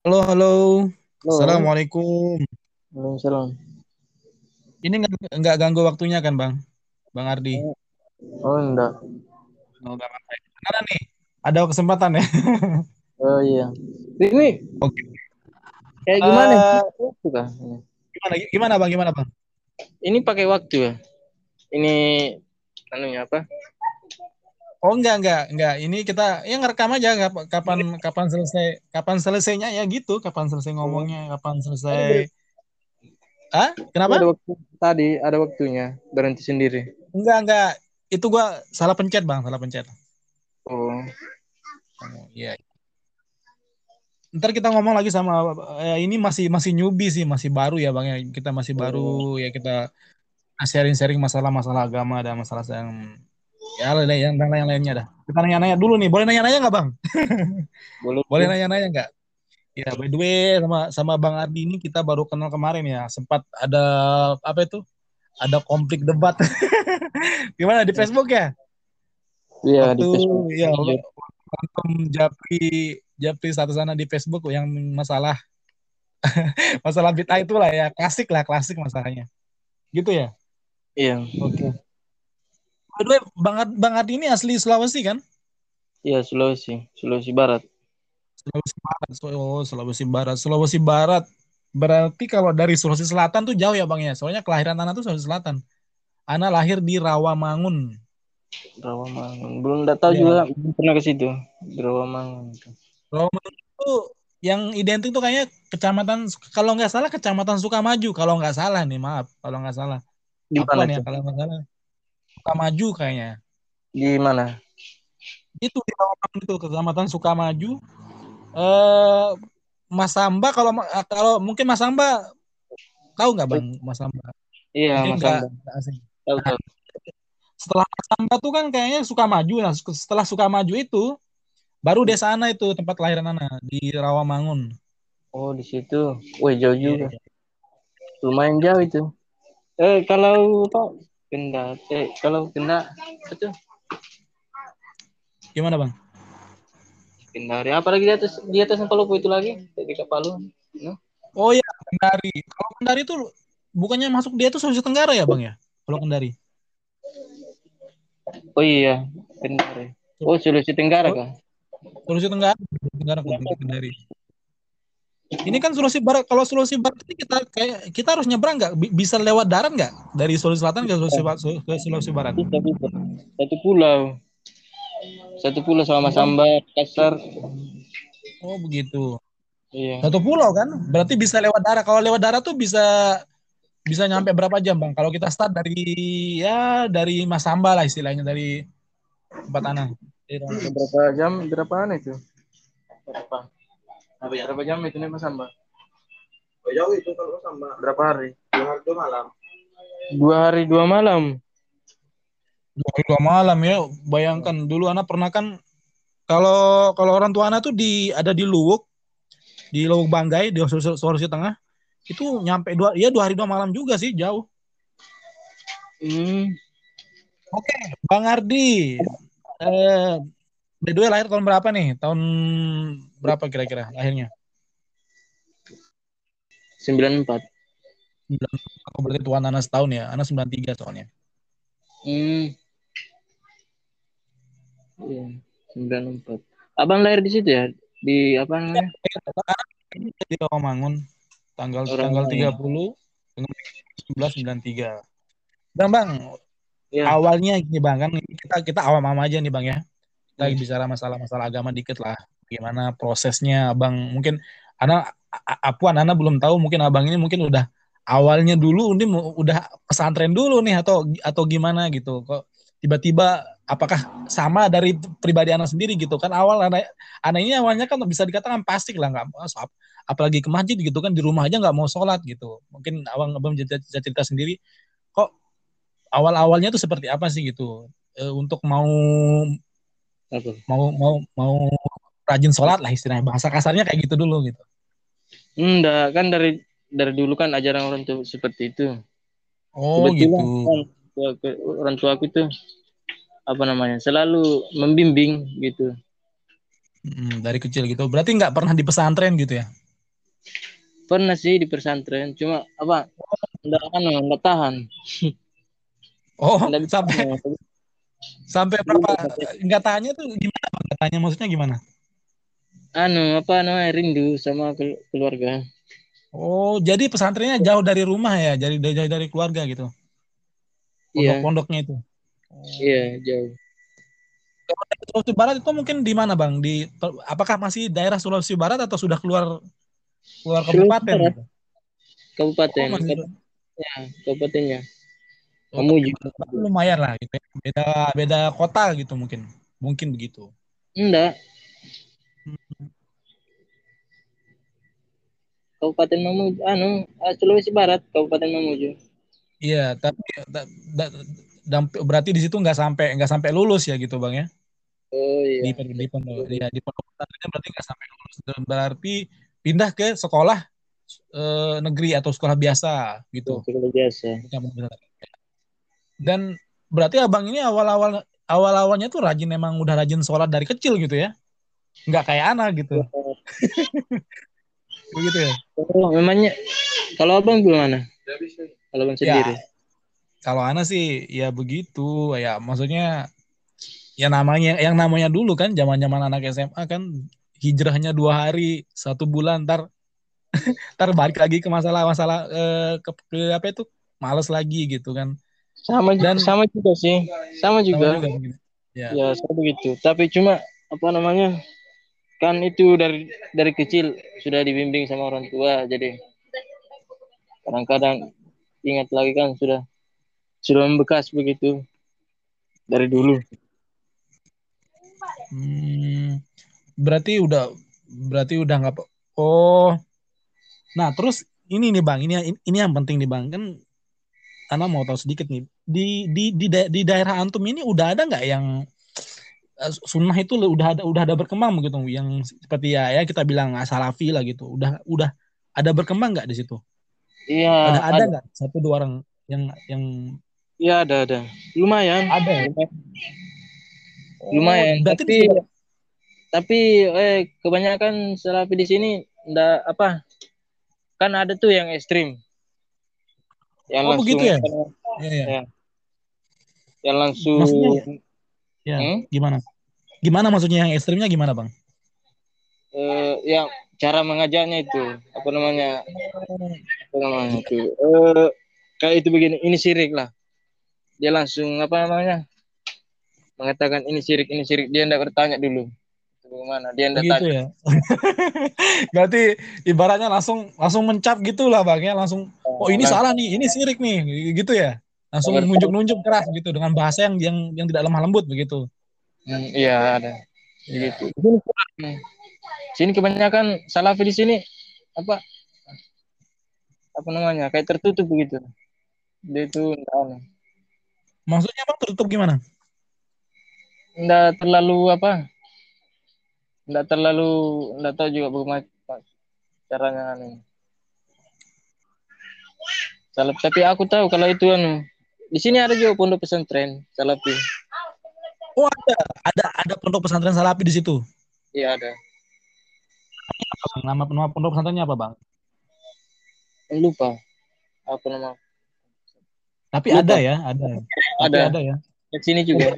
Halo, halo. Halo, Assalamualaikum. Waalaikumsalam. Ini nggak nggak ganggu waktunya kan, Bang? Bang Ardi. Oh, oh, enggak. Oh, apa-apa. Karena nih, ada kesempatan ya. Oh iya. Ini Oke. kayak gimana? Kah? gimana, gimana, Bang? Gimana, Bang? Ini pakai waktu ya? Ini anunya apa? Oh, enggak, enggak, enggak. Ini kita ya ngerekam aja kap- kapan kapan selesai kapan selesainya ya gitu, kapan selesai Oh, ngomongnya, kapan tadi ber- selesai. Ah, tadi ada kenapa? waktu tadi ada waktunya berhenti sendiri. Enggak, enggak. Itu gua salah pencet, Bang, salah pencet. Oh, Oh, iya. Ntar kita ngomong lagi sama eh, ini masih masih newbie sih, masih baru ya Bang ya. Kita masih baru oh, ya kita sharing-sharing masalah-masalah agama dan masalah yang ya yang yang, yang lainnya dah. Kita nanya-nanya dulu nih. Boleh nanya-nanya nggak Bang? boleh Boleh nanya-nanya nggak? Ya, by the way sama sama Bang Ardi ini kita baru kenal kemarin ya. Sempat ada apa itu? Ada konflik debat. Gimana di Facebook ya? Iya di Facebook. ya berantem Japri Japri satu sana di Facebook yang masalah masalah bid'ah itulah ya klasik lah klasik masalahnya gitu ya Iya, oke by the way bang bang Adi ini asli Sulawesi kan? Iya Sulawesi, Sulawesi Barat. Sulawesi Barat oh Sulawesi Barat. Sulawesi Barat. Berarti kalau dari Sulawesi Selatan tuh jauh ya bang ya? Soalnya kelahiran anak tuh Sulawesi Selatan. Ana lahir di Rawamangun. Rawamangun. Belum tahu ya juga, belum pernah ke situ. Rawamangun. Rawamangun itu yang identik tuh kayaknya kecamatan kalau nggak salah kecamatan Sukamaju. Kalau nggak salah nih maaf. Kalau nggak salah. Di mana ya kalau nggak salah Sukamaju kayaknya Di mana? itu di Rawamangun itu kecamatan Sukamaju eh Mas Samba kalau kalau mungkin Mas Samba tahu nggak bang Mas Samba Iya, mungkin Mas nggak Amba. nggak asing Tahu tahu. setelah Mas Samba tuh kan kayaknya Sukamaju nah setelah Sukamaju itu baru desa Ana itu tempat kelahiran Ana di Rawamangun Oh, di situ. Wih, jauh iya juga. iya Lumayan jauh itu. Eh, kalau Pak kena. Eh kalau kena itu gimana bang? Kendari apa lagi di atas di atas Palupu itu lagi di Palu no? oh ya Kendari. Kalau Kendari itu bukannya masuk dia tuh Sulawesi Tenggara ya bang ya? Kalau Kendari. Oh iya Kendari. Oh Sulawesi Tenggara oh, kah? Sulawesi Tenggara. Tenggara kalau Kendari ini kan Sulawesi Barat kalau Sulawesi Barat ini kita kayak kita harus nyebrang nggak? Bi- bisa lewat darat nggak? Dari Sulawesi Selatan ke Sulawesi, ke Sulawesi Barat. Bisa bisa. Satu pulau. Satu pulau sama oh, Samba Kasar oh begitu. Iya. Satu pulau kan? Berarti bisa lewat darat. Kalau lewat darat tuh bisa bisa nyampe berapa jam bang? Kalau kita start dari ya dari Masamba lah istilahnya dari tempat tanah. Berapa jam? Berapaan itu? Berapa berapa jam itu nih Mas Samba Jauh itu kalau sama berapa hari? Dua hari dua malam. dua hari dua malam? Dua hari dua malam ya. Bayangkan dulu anak pernah kan kalau kalau orang tua anak tuh di ada di Luwuk di Luwuk Banggai di Sulawesi, Tengah itu nyampe dua ya dua hari dua malam juga sih jauh. Hmm. oke Bang Ardi eh by the way lahir tahun berapa nih? Tahun berapa kira-kira lahirnya sembilan empat Oh, berarti tuan anak setahun ya anak 93 soalnya hmm. Iya, sembilan empat. Abang lahir di situ ya? Di apa namanya? di Rawamangun tanggal tanggal Orang 30 dengan 1993 Bang Bang ya. awalnya gini Bang kan kita kita awam-awam aja nih Bang ya kita Hmm. bicara masalah-masalah agama dikit lah gimana prosesnya Abang? Mungkin Ana A- Apuan Ana belum tahu mungkin Abang ini mungkin udah awalnya dulu ini udah pesantren dulu nih atau atau gimana gitu. Kok tiba-tiba apakah sama dari pribadi anak sendiri gitu? Kan awal anak anak ini awalnya kan bisa dikatakan pasti lah nggak ap- apalagi ke masjid gitu kan di rumah aja nggak mau sholat gitu. Mungkin awal abang bisa cerita, cerita sendiri kok awal awalnya tuh seperti apa sih gitu? Eh, untuk mau Apa? mau mau mau rajin sholat lah istilahnya bahasa kasarnya kayak gitu dulu gitu Enggak, kan dari dari dulu kan ajaran orang tua seperti itu. oh Kebetulan gitu kan tua- orang tua aku itu apa namanya selalu membimbing gitu. Hmm, dari kecil gitu berarti nggak pernah di pesantren gitu ya pernah sih di pesantren, cuma apa? Enggak anu, enggak tahan. Oh, Enggak sampai sampai berapa? Enggak tanya tuh gimana? Bang? Nggak tanya maksudnya gimana? Anu, apa namanya? Rindu sama kelu- keluarga. Oh, jadi pesantrennya jauh dari rumah ya, jadi jauh dari keluarga gitu. Iya, Pondok-pondoknya itu. iya, jauh. Kalau dari Sulawesi Barat itu mungkin di mana, Bang? Di apakah masih daerah Sulawesi Barat atau sudah keluar keluar kabupaten? Barat. gitu? Kabupaten, Oh, masih ya, kabupatennya. Oh, Mamuju. tapi lumayan lah gitu ya. Beda beda kota gitu mungkin. Mungkin begitu. Enggak. Kabupaten Mamuju, anu, ah, Sulawesi Barat, Kabupaten Mamuju. Iya, tapi da- da- damp- berarti di situ nggak sampai nggak sampai lulus ya gitu, Bang ya. Oh Di iya. di ya, di pesantrennya berarti nggak sampai lulus. Berarti pindah ke sekolah eh, negeri atau sekolah biasa gitu. Sekolah biasa. Dan berarti Abang ini awal-awal awal-awalnya tuh rajin emang udah rajin sholat dari kecil gitu ya. Nggak kayak anak gitu. Begitu ya. Oh, memangnya kalau abang gimana? Kalau abang sendiri? Ya, kalau Ana sih ya begitu ya maksudnya ya namanya yang namanya dulu kan zaman-zaman anak SMA kan hijrahnya dua hari satu bulan ntar ntar balik lagi ke masalah-masalah eh, ke, ke apa itu males lagi gitu kan Sama juga, Dan- sama juga sih. Sama Sama juga. juga begitu. ya Ya, sama begitu. Tapi cuma apa namanya? Kan itu dari dari kecil sudah dibimbing sama orang tua, jadi kadang-kadang ingat lagi kan sudah sudah membekas begitu dari dulu. Hmm, berarti udah berarti udah nggak oh nah terus ini nih bang ini ini yang penting nih bang kan Ana mau tahu sedikit nih di di di, di daerah antum ini udah ada nggak yang sunnah itu udah ada udah ada berkembang begitu yang seperti ya ya kita bilang salafi lah gitu udah udah ada berkembang nggak di situ Iya, ada ada ada. nggak satu dua orang yang yang Iya, ada ada. Lumayan. ada ya? Lumayan. berarti tapi tapi eh kebanyakan salafi di sini ndak apa? Kan ada tuh yang ekstrim. Yang Oh, begitu ya? ya, ya. Ya. Yang langsung Maksudnya ya Hmm? gimana gimana maksudnya yang ekstrimnya gimana bang eh, yang cara mengajarnya itu apa namanya? Apa namanya itu? Eh kayak itu begini, ini syirik lah. Dia langsung apa namanya? Mengatakan ini syirik, ini syirik. Dia ndak bertanya dulu. Bagaimana? Dia Begitu tanya. ya. Berarti ibaratnya langsung langsung mencap gitu lah bang ya langsung oh ini Langsung- salah nih ini sirik nih gitu ya langsung Betul. nunjuk-nunjuk keras gitu dengan bahasa yang yang yang tidak lemah lembut begitu. Hmm, iya ada. Ya. Begitu. Sini kebanyakan salafi di sini apa apa namanya kayak tertutup begitu. Dia itu enggak, Maksudnya bang tertutup gimana? enggak terlalu apa? Enggak terlalu enggak tahu juga bagaimana caranya anu. Salaf, tapi aku tahu kalau itu anu. Di sini ada juga pondok pesantren salafi. Oh ada ada ada pondok pesantren salafi di situ. Iya ada. Nama nama pondok pesantrennya apa bang? Lupa. Apa nama? Tapi Lupa. ada ya ada. Tapi Ada. ada ya. Di sini juga.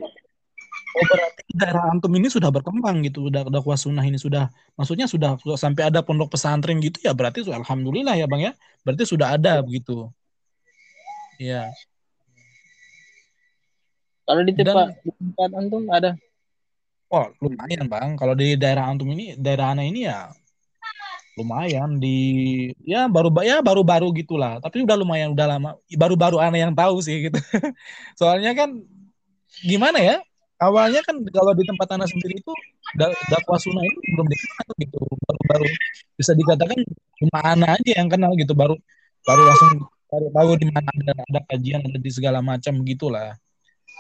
Oh berarti daerah antum ini sudah berkembang gitu, udah udah kuas sunnah ini sudah, maksudnya sudah, sudah sampai ada pondok pesantren gitu ya, berarti alhamdulillah ya bang ya, berarti sudah ada begitu. Iya. Kalau di Dan- tempat tempat antum ada. Oh lumayan bang, kalau di daerah antum ini, daerah ana ini ya lumayan di, ya baru ya baru-baru gitulah, tapi udah lumayan udah lama, baru-baru ana yang tahu sih gitu. Soalnya kan gimana ya, awalnya kan kalau di tempat ana sendiri itu da- dakwah sunnah itu belum dikenal gitu, baru-baru bisa dikatakan cuma ana aja yang kenal gitu, baru baru langsung cari tahu di mana ada, ada kajian ada di segala macam gitulah.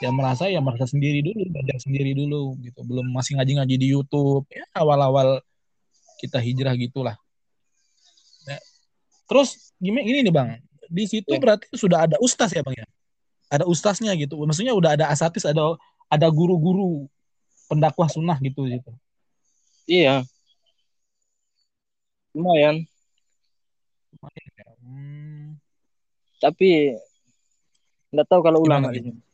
Ya merasa ya merasa sendiri dulu, belajar sendiri dulu gitu, belum masih ngaji-ngaji di YouTube. Ya awal-awal kita hijrah gitulah. Ya. Terus gini, gini nih bang, di situ Ya. berarti sudah ada ustaz ya bang ya? Ada ustaznya gitu, maksudnya udah ada asatis, ada ada guru-guru pendakwah sunnah gitu gitu. Iya. Lumayan. Hmm. Tapi enggak tahu kalau ulama di sini.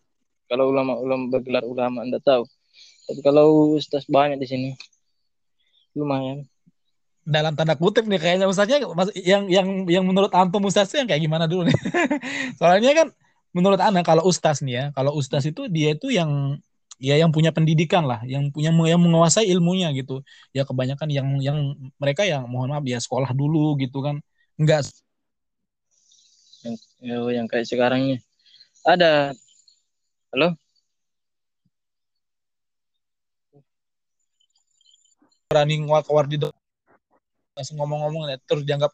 Kalau ulama ulama bergelar ulama enggak tahu. Tapi kalau ustaz banyak di sini lumayan. Dalam tanda kutip nih kayaknya ustaznya yang yang yang menurut antum ustaz yang kayak gimana dulu nih? Soalnya kan menurut anak kalau ustaz nih ya, kalau ustaz itu dia itu yang ya yang punya pendidikan lah, yang punya yang menguasai ilmunya gitu. Ya kebanyakan yang yang mereka yang mohon maaf ya sekolah dulu gitu kan. Enggak yang yang kayak sekarang nih. Ada Halo? Berani keluar di langsung ngomong-ngomong ya, terus dianggap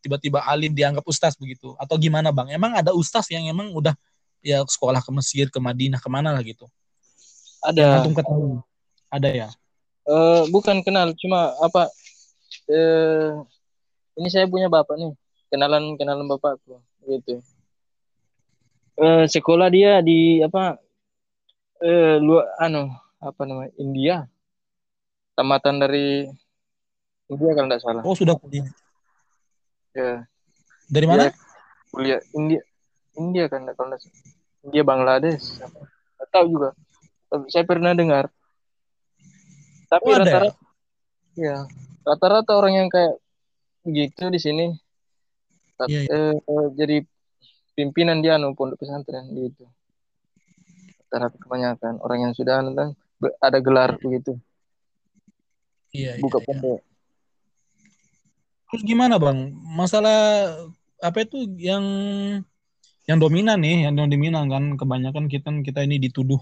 tiba-tiba alim dianggap ustaz begitu atau gimana bang? Emang ada ustaz yang emang udah ya sekolah ke Mesir ke Madinah ke mana lah gitu? Ada. Antum ketahui. Ada ya? Uh, bukan kenal, cuma apa? Uh, ini saya punya bapak nih, kenalan kenalan bapakku, gitu. Uh, sekolah dia di apa? Uh, luar, anu, apa namanya? India. Tamatan dari India kalau tidak salah. Oh sudah kuliah. Ya. Dari mana? Dia kuliah India. India kan kalau tidak salah. India Bangladesh. Tidak tahu juga saya pernah dengar tapi oh, rata-rata ya rata-rata orang yang kayak gitu di sini yeah, yeah. Eh, jadi pimpinan dia anu pondok pesantren gitu. Rata-rata kebanyakan orang yang sudah nonton ada gelar begitu. Iya, buka iya, pondok terus gimana bang? Masalah apa itu yang yang dominan nih yang dominan kan kebanyakan kita kita ini dituduh.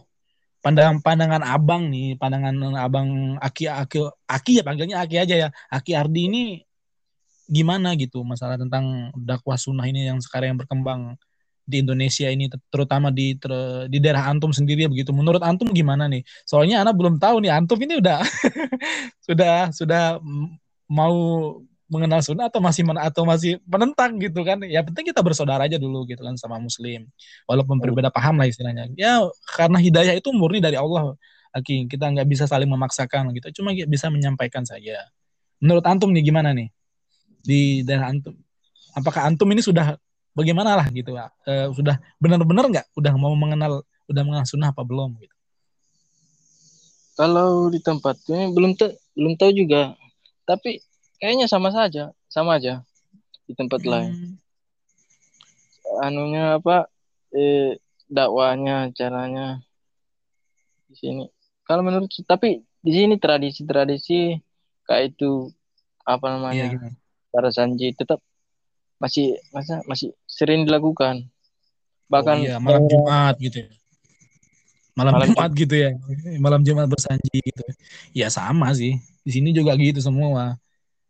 Pandangan pandangan abang nih, pandangan abang Aki Aki Aki ya panggilnya Aki aja ya. Aki Ardi ini gimana gitu masalah tentang dakwah sunnah ini yang sekarang yang berkembang di Indonesia ini terutama di ter, di daerah antum sendiri begitu. Menurut antum gimana nih? Soalnya anak belum tahu nih antum ini udah sudah sudah mau mengenal sunnah atau masih men atau masih menentang gitu kan? Ya penting kita bersaudara aja dulu gitu kan sama muslim. Walaupun berbeda paham lah istilahnya. Ya karena hidayah itu murni dari Allah. Aki kita nggak bisa saling memaksakan gitu cuma bisa menyampaikan saja. Menurut antum nih gimana nih di daerah antum. Apakah antum ini sudah bagaimana lah gitu ya e, sudah benar-benar nggak? Udah mau mengenal udah mengenal sunnah apa belum gitu? Kalau di tempat ini belum belum tahu juga. Tapi kayaknya sama saja sama aja di tempat hmm. lain. Anunya apa eh, dakwanya caranya di sini. Kalau menurut tapi di sini tradisi-tradisi kayak itu apa namanya iya, para sanji tetap masih masa masih sering dilakukan. Bahkan oh, iya, malam Jumat gitu ya. Malam, malam Jumat gitu ya. Malam Jumat bersanji gitu. Ya sama sih. Di sini juga gitu semua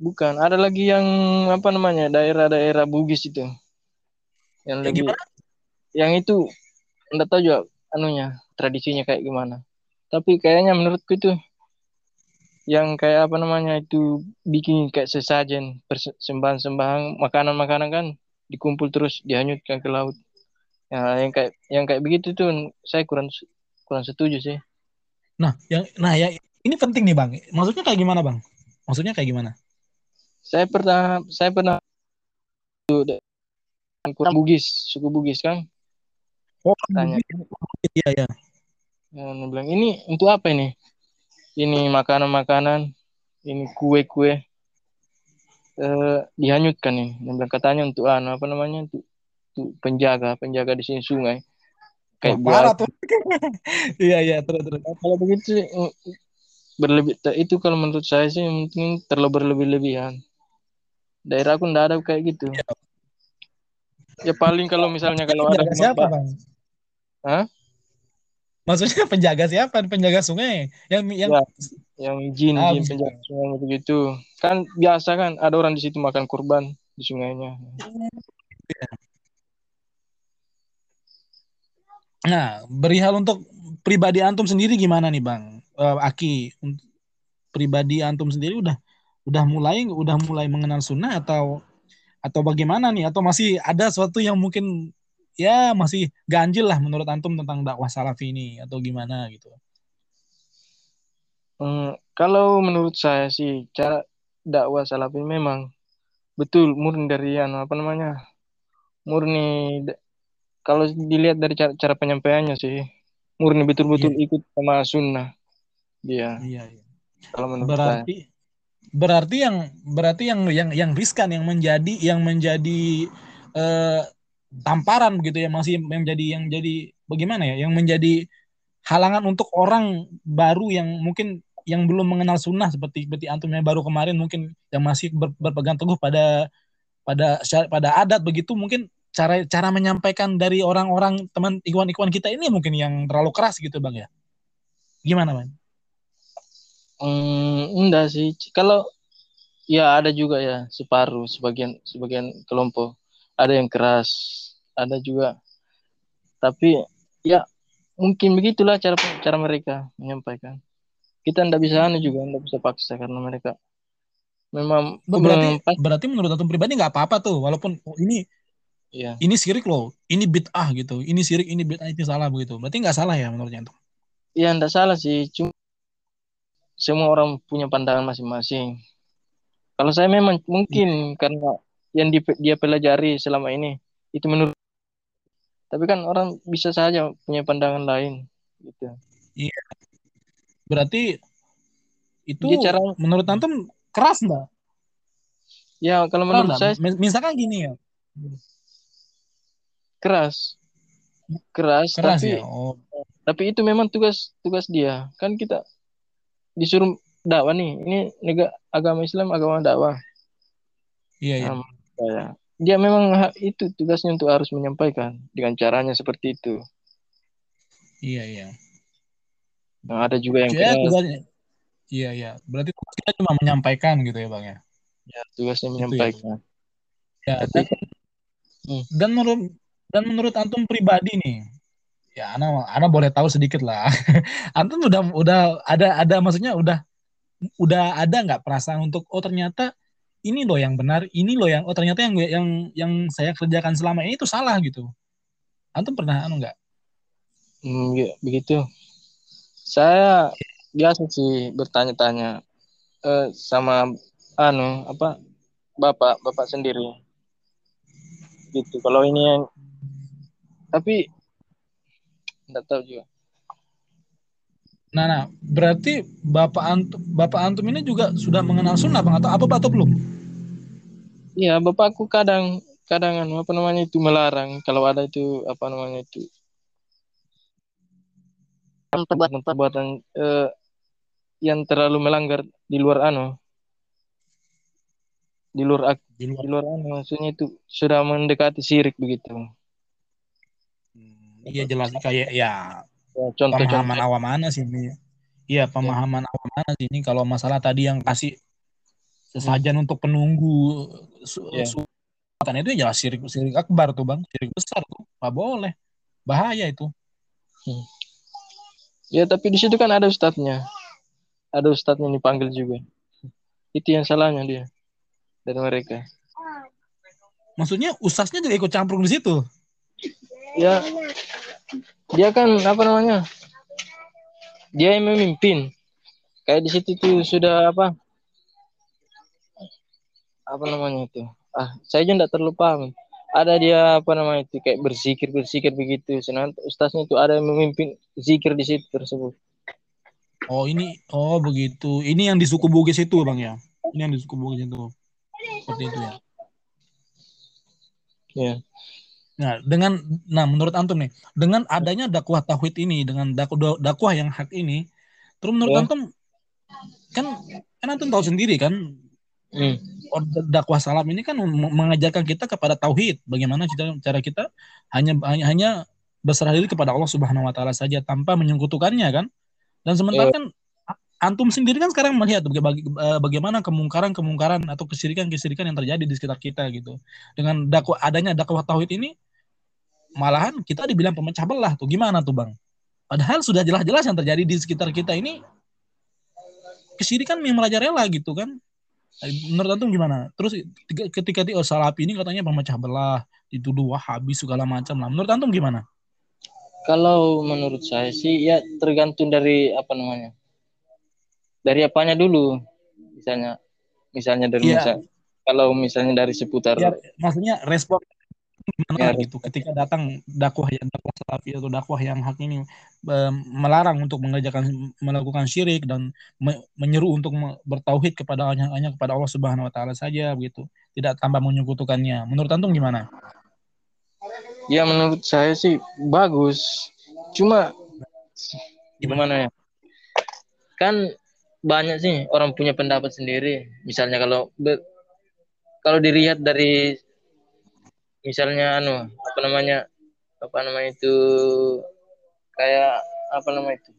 Bukan, ada lagi yang apa namanya daerah-daerah Bugis itu, yang lagi, yang itu enggak tahu juga anunya tradisinya kayak gimana. Tapi kayaknya menurutku itu yang kayak apa namanya itu bikin kayak sesajen sembahan-sembahan makanan-makanan kan dikumpul terus dihanyutkan ke laut. Ya, yang kayak yang kayak begitu tuh saya kurang kurang setuju sih. Nah, yang nah ya ini penting nih bang. Maksudnya kayak gimana bang? Maksudnya kayak gimana? Saya pernah saya pernah kurang Bugis, suku Bugis kan. Oh, tanya. Iya, ya. Yang bilang ini untuk apa ini? Ini makanan-makanan, ini kue-kue eh, dihanyutkan nih. Bilang katanya untuk anu apa namanya? Untuk, untuk penjaga, penjaga di sini sungai. Kayak oh, parah tuh. iya, iya, terus terus. Kalau begitu berlebih itu kalau menurut saya sih mungkin terlalu berlebih-lebihan daerah aku ndak ada kayak gitu ya, ya paling kalau misalnya kalau ada siapa bang Hah? Maksudnya penjaga siapa? Penjaga sungai? Yang yang ya, yang jin ah, jin penjaga sungai begitu kan biasa kan ada orang di situ makan kurban di sungainya. Ya. Nah, berihal untuk pribadi antum sendiri gimana nih, Bang? Uh, Aki, pribadi antum sendiri udah udah mulai udah mulai mengenal sunnah atau atau bagaimana nih? Atau masih ada sesuatu yang mungkin ya masih ganjil lah menurut antum tentang dakwah salafi ini atau gimana gitu. Hmm, kalau menurut saya sih cara dakwah salafi memang betul murni dari anu apa namanya murni kalau dilihat dari cara, cara penyampaiannya sih murni betul-betul ikut sama sunnah dia. Iya, iya. kalau menurut saya. Berarti berarti yang berarti yang yang yang riskan yang menjadi yang menjadi eh, tamparan begitu ya masih yang menjadi yang jadi bagaimana ya yang menjadi halangan untuk orang baru yang mungkin yang belum mengenal sunnah seperti seperti antum yang baru kemarin mungkin yang masih ber- berpegang teguh pada pada pada adat begitu mungkin cara cara menyampaikan dari orang-orang teman ikhwan-ikhwan kita ini mungkin yang terlalu keras gitu bang ya gimana bang? Hmm, enggak sih. Kalau ya ada juga ya separuh sebagian sebagian kelompok ada yang keras, ada juga. Tapi ya mungkin begitulah cara cara mereka menyampaikan. Kita enggak bisa anu juga, enggak bisa paksa karena mereka memang Berarti memang berarti menurut antum pribadi nggak apa-apa tuh walaupun oh, ini ya. ini sirik loh, ini bid'ah gitu, ini sirik, ini bid'ah, ini salah begitu. Berarti nggak salah ya menurutnya antum? Ya enggak salah sih, cuma semua orang punya pandangan masing-masing. Kalau saya memang mungkin karena yang di- dia pelajari selama ini itu menurut tapi kan orang bisa saja punya pandangan lain gitu. Berarti itu Dia cara- menurut antum keras nggak? Ya kalau Keras menurut nggak? saya Mis- Misalkan gini ya, keras. Keras, keras tapi ya. Oh, tapi itu memang tugas tugas dia. Kan kita disuruh dakwah nih. Ini negara agama Islam agama dakwah. iya iya. Nah, saya. Dia memang itu tugasnya untuk harus menyampaikan dengan caranya seperti itu. Iya iya. Nah, ada juga yang Ya, tugasnya. Iya iya. Berarti kita cuma menyampaikan gitu ya bang ya. ya, tugasnya Itu ya. menyampaikan. Ya, Tapi dan, Hmm. dan menurut dan menurut antum pribadi nih, ya ana ana boleh tahu sedikit lah. antum udah udah ada ada maksudnya udah udah ada nggak perasaan untuk oh ternyata ini loh yang benar, ini loh yang oh ternyata yang yang yang saya kerjakan selama ini itu salah gitu. Antum pernah anu nggak? Hmm, ya, begitu. Saya biasa sih bertanya-tanya eh, sama anu apa bapak bapak sendiri gitu. Kalau ini yang tapi nggak tahu juga. Nah, nah, berarti bapak antum bapak antum ini juga sudah mengenal sunnah bang atau apa atau belum? Iya bapakku kadang kadang anu apa namanya itu melarang kalau ada itu apa namanya itu perbuatan perbuatan eh, yang terlalu melanggar di luar anu di luar ak- Di luar di luar anu maksudnya itu sudah mendekati syirik begitu. Iya jelas kayak ya Ya, contoh-contoh. Pemahaman awam mana sih ini? Iya pemahaman awam mana sih ini? Kalau masalah tadi yang kasih sesajen untuk penunggu su su- kan itu ya jelas syirik syirik akbar tuh bang. Syirik besar tuh. Nggak boleh. Bahaya itu. Ya tapi di situ kan ada ustadznya. Ada ustadznya dipanggil juga. Itu yang salahnya dia dari mereka. maksudnya ustaznya juga ikut campur di situ? Ya dia kan apa namanya? Dia yang memimpin. Kayak di situ tuh sudah apa? Apa namanya itu? Ah, saya juga tidak terlalu paham. Ada dia apa namanya itu kayak berzikir berzikir begitu. Senang ustaznya itu ada yang memimpin zikir di situ tersebut. oh ini oh begitu ini yang di suku Bugis itu bang ya ini yang di suku Bugis itu seperti itu ya Ya. Nah, dengan nah menurut antum nih, dengan adanya dakwah tauhid ini, dengan dakwah dakwah yang hak ini, terus menurut Ya. antum kan kan antum tahu sendiri kan Hmm. dakwah salam ini kan meng- mengajarkan kita kepada tauhid, bagaimana kita cara kita hanya hanya, hanya berserah diri kepada Allah Subhanahu wa taala saja tanpa menyekutukannya kan. Dan sementara Ya. kan antum sendiri kan sekarang melihat eh, bagaimana kemungkaran-kemungkaran atau kesyirikan-kesyirikan yang terjadi di sekitar kita gitu. Dengan dakwah adanya dakwah tauhid ini malahan kita dibilang pemecah belah tuh gimana tuh bang padahal sudah jelas-jelas yang terjadi di sekitar kita ini kesyirikan yang merajalela gitu kan menurut antum gimana terus ketika, di oh, salafi ini katanya pemecah belah dituduh wahabi segala macam lah menurut antum gimana Kalau menurut saya sih ya tergantung dari apa namanya. Dari apanya dulu. Misalnya misalnya dari Iya. misal- kalau misalnya dari seputar Ya, maksudnya respon Ya, gitu ketika datang dakwah yang dakwah salafi atau dakwah yang hak ini em, melarang untuk mengerjakan melakukan syirik dan me- menyeru untuk me- bertauhid kepada hanya, hanya kepada Allah Subhanahu wa taala saja begitu. Tidak tambah menyekutukannya. Menurut antum gimana? ya menurut saya sih bagus. Cuma gimana ya? Kan banyak sih orang punya pendapat sendiri. Misalnya kalau kalau dilihat dari misalnya anu apa namanya apa namanya itu kayak apa namanya itu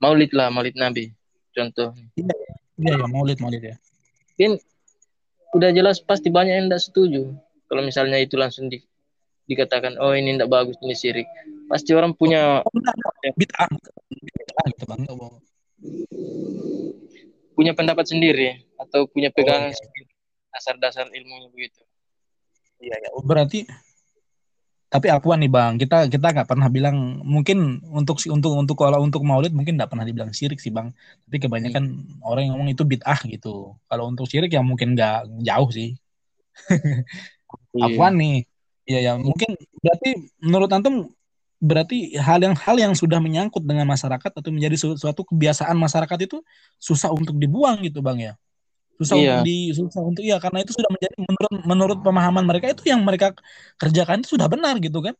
maulid lah maulid nabi contoh Iya ya, maulid maulid ya. kan udah jelas pasti banyak yang tidak setuju kalau misalnya itu langsung di, dikatakan oh ini tidak bagus ini syirik pasti orang punya Oh. Bid'ah. Bid'ah gitu bang. Punya pendapat sendiri atau punya pegangan iya. sendiri dasar-dasar ilmunya begitu Iya ya. Berarti tapi akuan nih bang, kita kita nggak pernah bilang mungkin untuk untuk untuk kalau untuk maulid mungkin nggak pernah dibilang syirik sih bang. Tapi kebanyakan orang yang ngomong itu bid'ah gitu. Kalau untuk syirik ya mungkin nggak jauh sih. Iya. Akuan nih, ya ya mungkin berarti menurut antum berarti hal yang hal yang sudah menyangkut dengan masyarakat atau menjadi su- suatu kebiasaan masyarakat itu susah untuk dibuang gitu bang ya. Susah Iya. untuk di susah untuk iya karena itu sudah menjadi menurut menurut pemahaman mereka itu yang mereka kerjakan itu sudah benar gitu kan.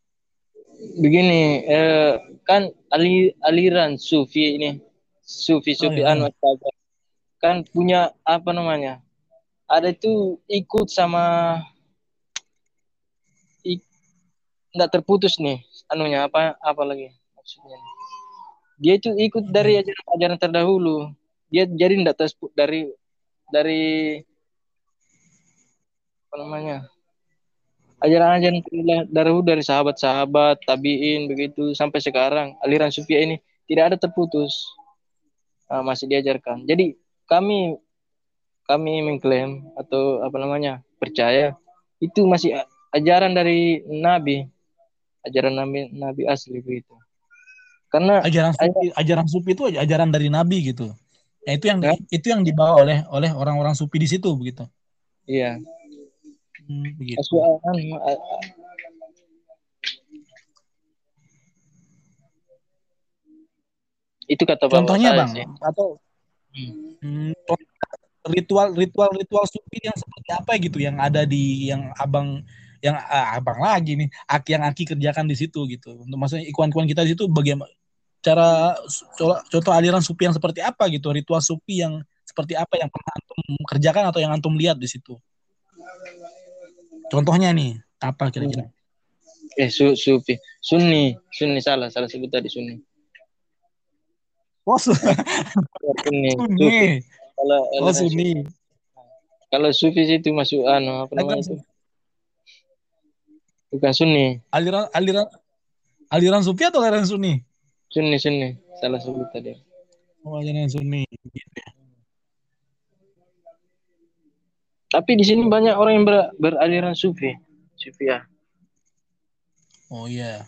begini eh, kan ali, aliran sufi ini sufi sufi Oh, iya. anu saja kan punya apa namanya ada itu ikut sama nggak terputus nih anunya apa apa lagi maksudnya dia itu ikut dari ajaran ajaran terdahulu dia jadi nggak terspu- dari dari apa namanya ajaran-ajaran terdahulu dari sahabat-sahabat tabiin begitu sampai sekarang aliran sufi ini tidak ada terputus. Nah, masih diajarkan. Jadi kami kami mengklaim atau apa namanya percaya itu masih ajaran dari nabi. Ajaran nabi nabi asli begitu. Karena Ajaran sufi, ajaran sufi itu ajaran dari nabi gitu. Ya, itu yang Ya. itu yang dibawa oleh oleh orang-orang sufi di situ begitu. iya Hmm, begitu. Asuhan, a- a- itu kata bapak Contohnya saya bang sih. atau Hmm. hmm, ritual ritual ritual sufi yang seperti apa gitu yang ada di yang abang yang ah, abang lagi nih aki yang aki kerjakan di situ gitu untuk maksudnya ikuan-ikuan kita di situ bagaimana cara contoh, aliran sufi yang seperti apa gitu ritual sufi yang seperti apa yang pernah antum kerjakan atau yang antum lihat di situ? Contohnya nih apa kira-kira? Eh su, sufi, sunni, sunni salah, salah sebut tadi sunni. oh su- sunni, Kalau oh sunni. Kalau sufi itu masuk anu apa namanya itu? Bukan sunni, aliran aliran aliran sufi atau aliran sunni sunni sunni, salah sebut tadi. oh aliran sunni gitu ya. Tapi di sini banyak orang yang ber, beraliran sufi, sufi ya. Oh iya.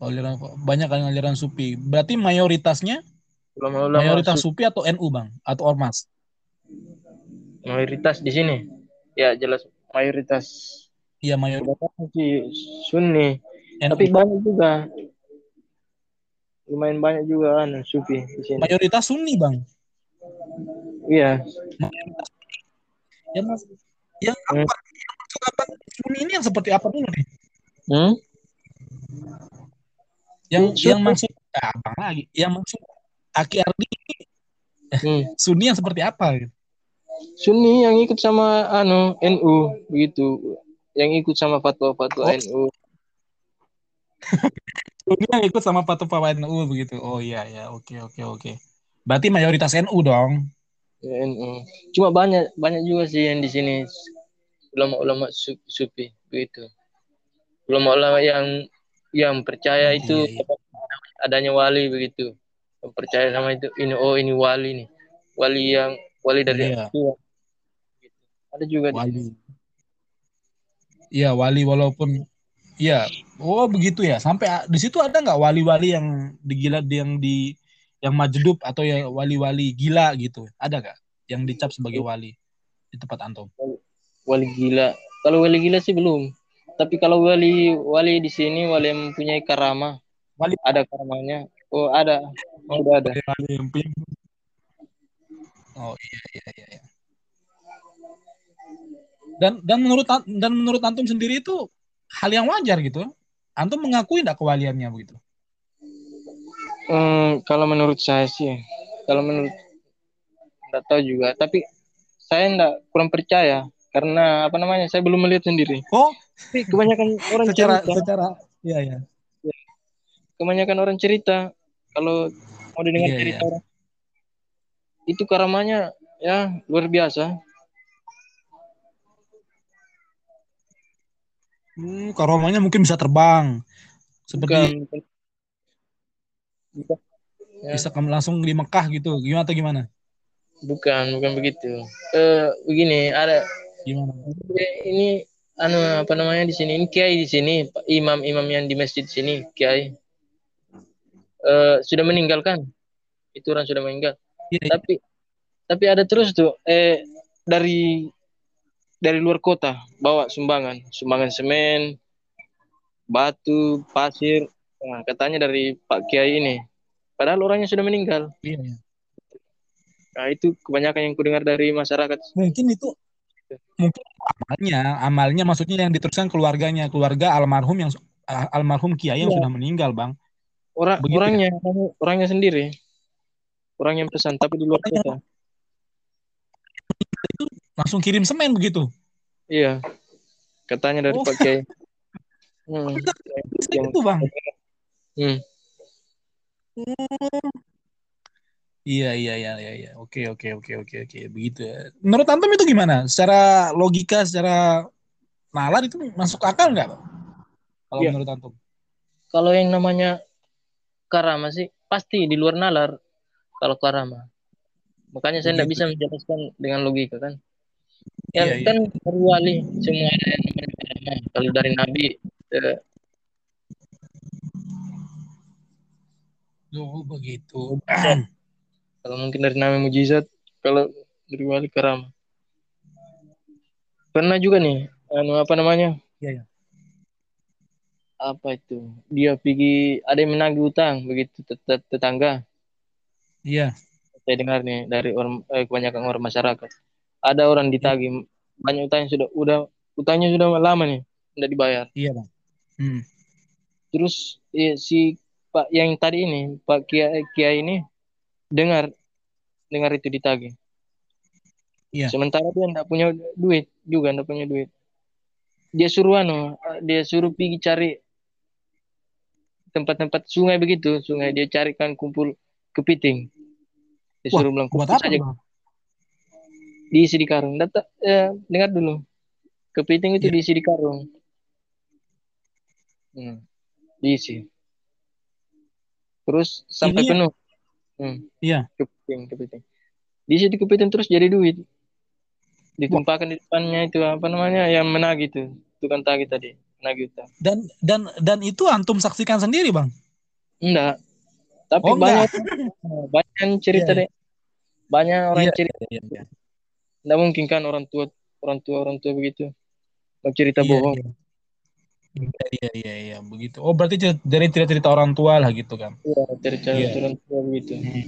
Aliran banyak kan aliran sufi. Berarti mayoritasnya Ulama-ulama mayoritas sufi, atau NU, Bang? Atau ormas? mayoritas di sini. Ya jelas mayoritas. Iya, mayoritas sunni, NU. tapi banyak juga. Lumayan banyak juga anu sufi di sini. Mayoritas Sunni, Bang. Iya, Yang yang apa? Yang maksud apa? Sunni ini yang seperti apa dulu nih? hmm? Yang Sunni. yang maksud ah, Bang lagi. Yang maksud Aki Ardi ini Hmm. Sunni yang seperti apa gitu? Sunni yang ikut sama anu NU begitu. Yang ikut sama fatwa-fatwa Oh. NU. Sunni yang ikut sama fatwa NU begitu. Oh iya ya, oke oke oke. Berarti mayoritas NU dong. Ya, NU. Cuma banyak banyak juga sih yang di sini ulama-ulama su- sufi begitu. Ulama-ulama yang yang percaya Iya, itu iya. adanya wali begitu. Yang percaya sama itu ini oh ini wali nih. Wali yang wali dari Iya. Ada juga. Wali. Iya, wali walaupun iya. Oh, begitu ya. Sampai a- di situ ada nggak wali-wali yang digila yang di yang majdub atau ya wali-wali gila gitu? Ada nggak yang dicap sebagai wali? di tempat antum? Wali gila. Kalau wali gila sih belum. Tapi kalau wali wali di sini wali yang mempunyai karama. Wali- ada karamanya. Oh, ada. Oh, udah ada. Wali yang punya- Oh iya iya iya. iya. Dan dan menurut an- dan menurut antum sendiri itu hal yang wajar gitu. Antum mengakui tidak kewaliannya begitu? Hmm, kalau menurut saya sih, kalau menurut tidak tahu juga. Tapi saya tidak kurang percaya karena apa namanya? Saya belum melihat sendiri. Oh, Tapi kebanyakan orang secara cerita, secara iya iya. kebanyakan orang cerita kalau mau didengar Iya, cerita iya. orang itu karamanya ya luar biasa. Hmm, karomanya mungkin bisa terbang. Seperti Bukan, bukan, ya, bisa kamu langsung di Mekah gitu. Gimana atau gimana? bukan, bukan begitu. Eh, begini, ada Gimana? ini anu apa namanya di sini ini kiai di sini imam-imam yang di masjid sini kiai Eh, sudah meninggal kan itu orang sudah meninggal Iya, iya. tapi tapi ada terus tuh eh dari dari luar kota bawa sumbangan sumbangan semen batu pasir nah, katanya dari Pak Kiai ini padahal orangnya sudah meninggal Iya, iya. nah itu kebanyakan yang kudengar dari masyarakat Mungkin itu mungkin amalnya, amalnya maksudnya yang diteruskan keluarganya, keluarga almarhum yang al- almarhum kiai yang Iya. sudah meninggal, Bang. orang Begitu ya? orangnya orangnya sendiri orang yang pesan tapi di luar kota Langsung kirim semen begitu. iya katanya dari Oh. Pak Kiai hmm. Yang- gitu, Bang. Hmm. Iya, iya, iya, iya, iya. Oke, oke, oke, oke, oke. Begitu ya. Menurut Antum itu gimana? Secara logika, secara nalar itu masuk akal nggak, Bang? Kalau Iya. menurut Antum? kalau yang namanya karama sih pasti di luar nalar kalau karama makanya saya tidak Begitu. bisa menjelaskan dengan logika kan ya Iya, iya. kan dari wali semua yang kalau dari nabi eh, Oh, begitu. kalau mungkin dari nabi mujizat kalau dari wali karama pernah juga nih anu apa namanya Iya, iya. apa itu dia pergi ada yang menagih utang begitu tet- tet- tetangga Iya. saya dengar nih dari orang eh, kebanyakan orang masyarakat ada orang ditagih banyak utangnya sudah udah utangnya sudah lama nih tidak dibayar Iya, Bang. Hmm. terus eh, si Pak yang tadi ini Pak Kiai Kiai ini dengar dengar itu ditagih Iya. sementara dia tidak punya duit juga tidak punya duit dia suruh anu dia suruh pergi cari tempat-tempat sungai begitu sungai dia carikan kumpul kepiting dia Wah, suruh bilang kumpul saja Bang? Diisi di karung. Data, eh, dengar dulu. Kepiting itu Iya. diisi di karung. Hmm. Diisi. Terus sampai Ini- penuh. Hmm. Iya. Kepiting, kepiting. Diisi di kepiting terus jadi duit. Ditumpahkan di depannya itu apa namanya yang menagih itu. Tukang tagih tadi, menagih utang. Dan dan dan itu antum saksikan sendiri, Bang. Enggak. Tapi Oh, banyak enggak. banyak cerita Iya, deh. Banyak orang yang cerita. iya, iya. Enggak mungkin kan orang tua orang tua orang tua begitu. Mau cerita Iya, bohong. iya. Iya, iya, iya, iya, begitu. Oh, berarti dari cerita-cerita orang tua lah gitu kan. Iya, cerita Iya. orang tua begitu. Hmm.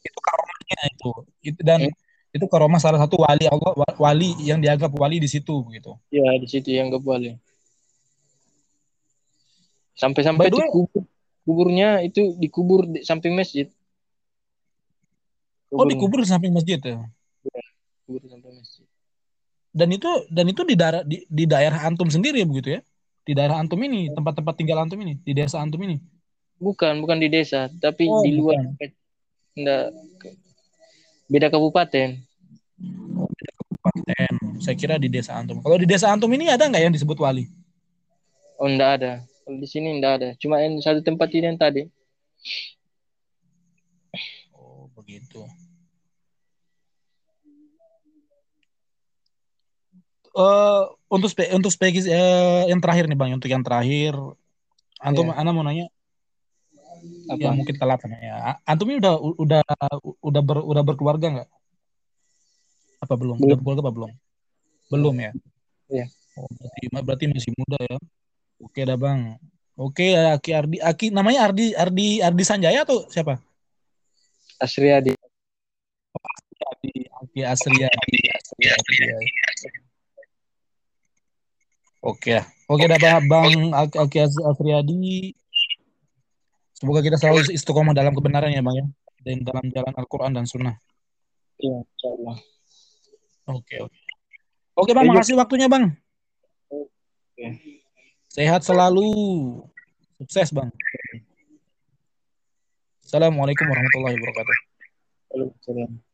Itu karomahnya itu. Itu dan Hmm. itu karomah salah satu wali Allah, wa- wali yang dianggap wali di situ begitu. Ya, di situ yang gak boleh. Sampai-sampai way- dikubur, kuburnya itu dikubur di samping masjid. Oh, Kuburnya. dikubur di samping masjid ya. Masjid. Dan itu dan itu di daerah di, di daerah antum sendiri ya begitu ya. Di daerah antum ini, tempat-tempat tinggal antum ini, di desa antum ini. Bukan, bukan di desa, tapi Oh, di luar. bukan. Beda kabupaten. Kabupaten. Saya kira di desa antum. Kalau di desa antum ini ada nggak yang disebut wali? Oh, enggak ada. Kalau di sini enggak ada. Cuma yang satu tempat ini yang tadi. Oh, begitu. Eh untuk spe, untuk speki eh, yang terakhir nih Bang, untuk yang terakhir antum Iya. ana mau nanya Apa? ya mungkin telat ya. Antum ini udah udah udah ber, udah berkeluarga nggak? Apa belum? Belum. Udah berkeluarga apa belum? Belum ya? Iya. Oh, berarti, berarti masih muda ya. Oke dah bang. Oke, Aki Ardi, Aki namanya Ardi Ardi Ardi Sanjaya atau siapa? Asriadi. Ardi Aki Asriyadi. Asriyadi. ya. Oke, oke dah bang, bang As- Asriyadi. Semoga kita selalu istiqomah dalam kebenaran ya bang ya, dan dalam jalan Al-Quran dan Sunnah. Iya, insyaallah. Oke, oke. Oke bang, makasih waktunya bang. Oke. Sehat selalu. Sukses bang. Assalamualaikum warahmatullahi wabarakatuh. Waalaikumsalam.